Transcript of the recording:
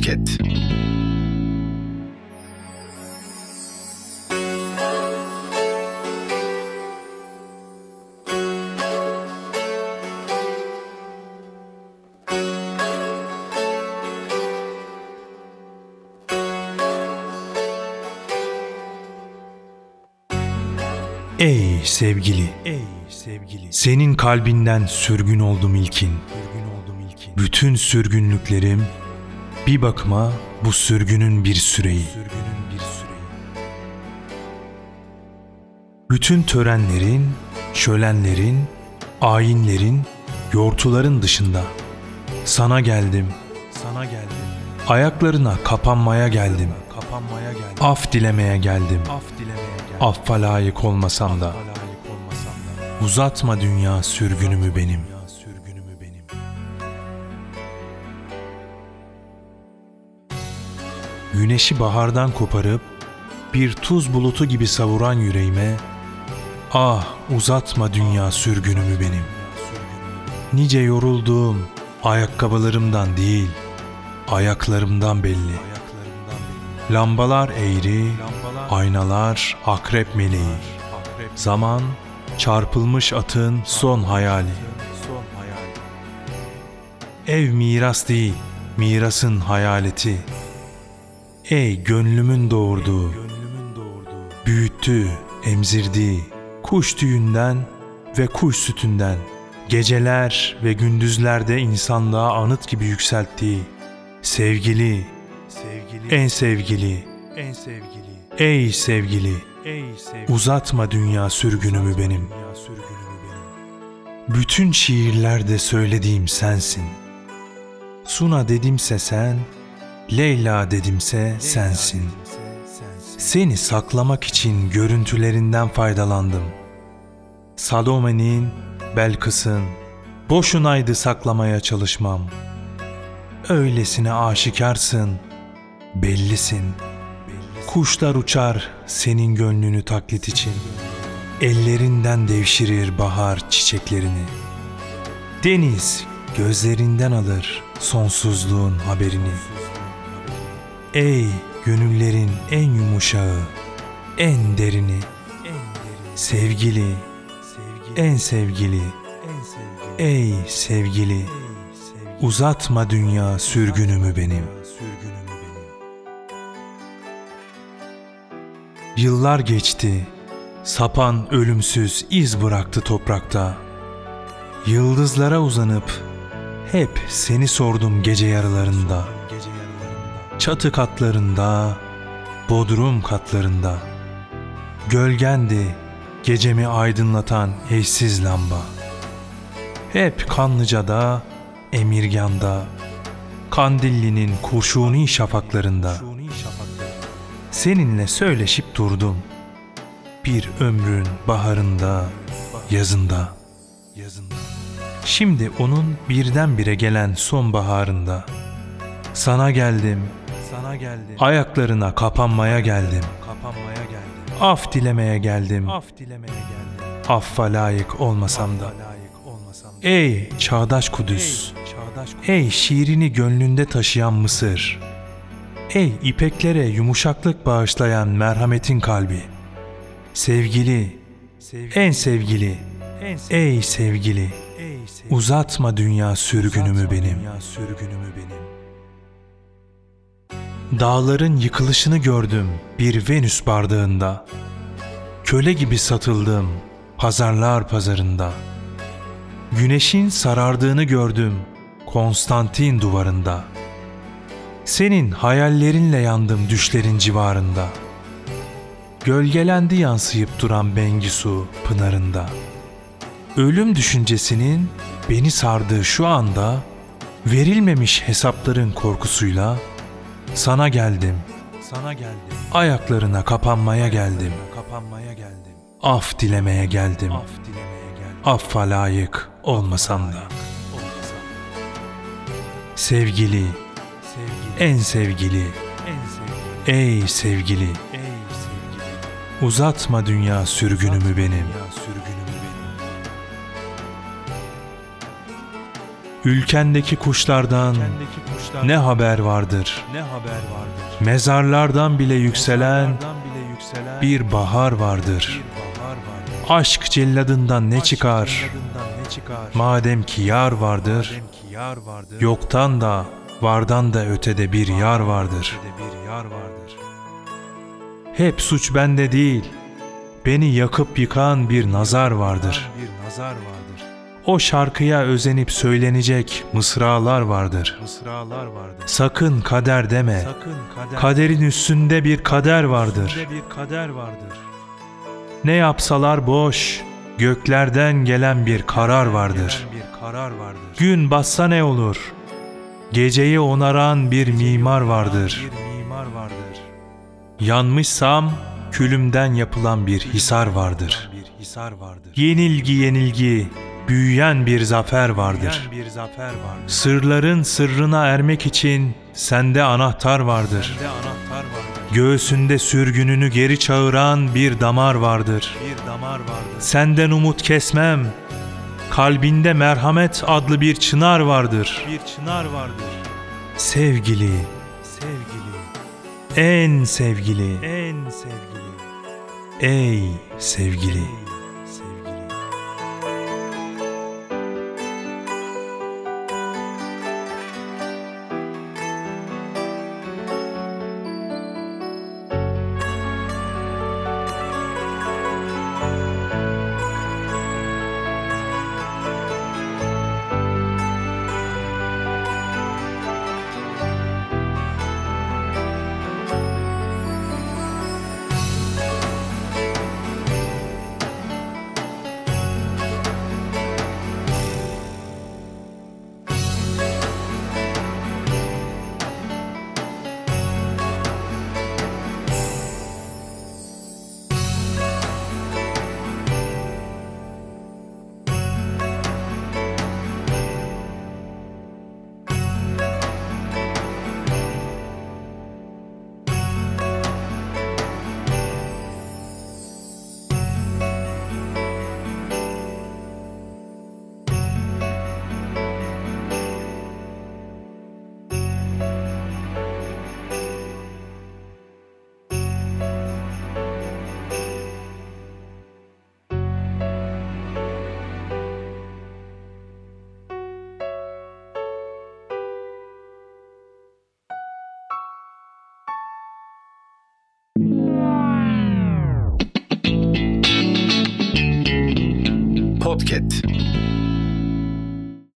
Podcast. Ey sevgili, ey sevgili. Senin kalbinden sürgün oldum ilkin. Bütün sürgünlüklerim bir bakıma bu sürgünün bir süreyi. Bütün törenlerin, şölenlerin, ayinlerin, yortuların dışında sana geldim. Sana geldim. Ayaklarına kapanmaya geldim. Kapanmaya geldim. Af dilemeye geldim. Af dilemeye geldim. Affa layık olmasam da. Uzatma dünya sürgünümü benim. Güneşi bahardan koparıp bir tuz bulutu gibi savuran yüreğime ah uzatma dünya sürgünümü benim. Nice yorulduğum ayakkabılarımdan değil, ayaklarımdan belli. Lambalar eğri, aynalar akrep meleği. Zaman çarpılmış atın son hayali. Ev miras değil, mirasın hayaleti. Ey gönlümün doğurduğu, büyüttü, emzirdiği, kuş tüyünden ve kuş sütünden, geceler ve gündüzlerde insanlığa anıt gibi yükselttiği, sevgili, en sevgili, en sevgili, ey sevgili, uzatma dünya sürgünümü benim. Bütün şiirlerde söylediğim sensin. Suna dedimse sen, Leyla dedimse sensin. Seni saklamak için görüntülerinden faydalandım. Salome'nin, Belkıs'ın, boşunaydı saklamaya çalışmam. Öylesine aşikarsın, bellisin. Kuşlar uçar senin gönlünü taklit için. Ellerinden devşirir bahar çiçeklerini. Deniz gözlerinden alır sonsuzluğun haberini. Ey gönüllerin en yumuşağı, en derini, sevgili, en sevgili, ey sevgili, uzatma dünya sürgünümü benim. Yıllar geçti, sapan ölümsüz iz bıraktı toprakta. Yıldızlara uzanıp hep seni sordum gece yarılarında. Çatı katlarında, bodrum katlarında. Gölgendi gecemi aydınlatan eşsiz lamba. Hep Kanlıca'da, Emirgan'da, Kandilli'nin kurşuni şafaklarında. Seninle söyleşip durdum. Bir ömrün baharında, yazında. Şimdi onun birdenbire gelen sonbaharında. Sana geldim. Geldim. Ayaklarına kapanmaya geldim. Kapanmaya geldim. Af dilemeye geldim. Af dilemeye geldim. Affa layık olmasam da. Ey çağdaş Kudüs. Ey şiirini gönlünde taşıyan Mısır. Ey ipeklere yumuşaklık bağışlayan merhametin kalbi. Sevgili, en sevgili, ey sevgili, uzatma dünya sürgünümü benim. Dağların yıkılışını gördüm bir Venüs bardağında. Köle gibi satıldım pazarlar pazarında. Güneşin sarardığını gördüm Konstantin duvarında. Senin hayallerinle yandım düşlerin civarında. Gölgelendi yansıyıp duran Bengisu pınarında. Ölüm düşüncesinin beni sardığı şu anda verilmemiş hesapların korkusuyla sana geldim. Sana geldim. Ayaklarına kapanmaya geldim. Kapanmaya geldim. Af dilemeye geldim. Af dilemeye geldim. Affa layık olmasam da. Sevgili, en sevgili, ey sevgili, uzatma dünya sürgünümü benim. Ülkendeki kuşlardan ne haber vardır? ne haber vardır? Mezarlardan bile yükselen Mezarlardan bile yükselen bir bahar vardır. bir bahar vardır. Aşk celladından ne Aşk çıkar? celladından ne çıkar? Madem ki yar vardır, Madem ki yar vardır. yoktan da vardan da ötede bir yar vardır. bir yar vardır. Hep suç bende değil. Beni yakıp yıkan bir nazar vardır. Bir nazar vardır. O şarkıya özenip söylenecek mısralar vardır. Mısralar vardır. Sakın kader deme. Sakın kader. Kaderin üstünde bir kader vardır. Üstünde bir kader vardır. Ne yapsalar boş. Göklerden gelen bir karar vardır. Bir karar vardır. Gün bassa ne olur? Geceyi onaran bir mimar vardır. Bir mimar vardır. Yanmışsam külümden yapılan bir hisar vardır. Bir hisar vardır. Yenilgi yenilgi, büyüyen bir zafer vardır. Sırların sırrına ermek için sende anahtar vardır. Göğsünde sürgününü geri çağıran bir damar vardır. Senden umut kesmem. Kalbinde merhamet adlı bir çınar vardır. Sevgili, en sevgili, en sevgili, ey sevgili. It.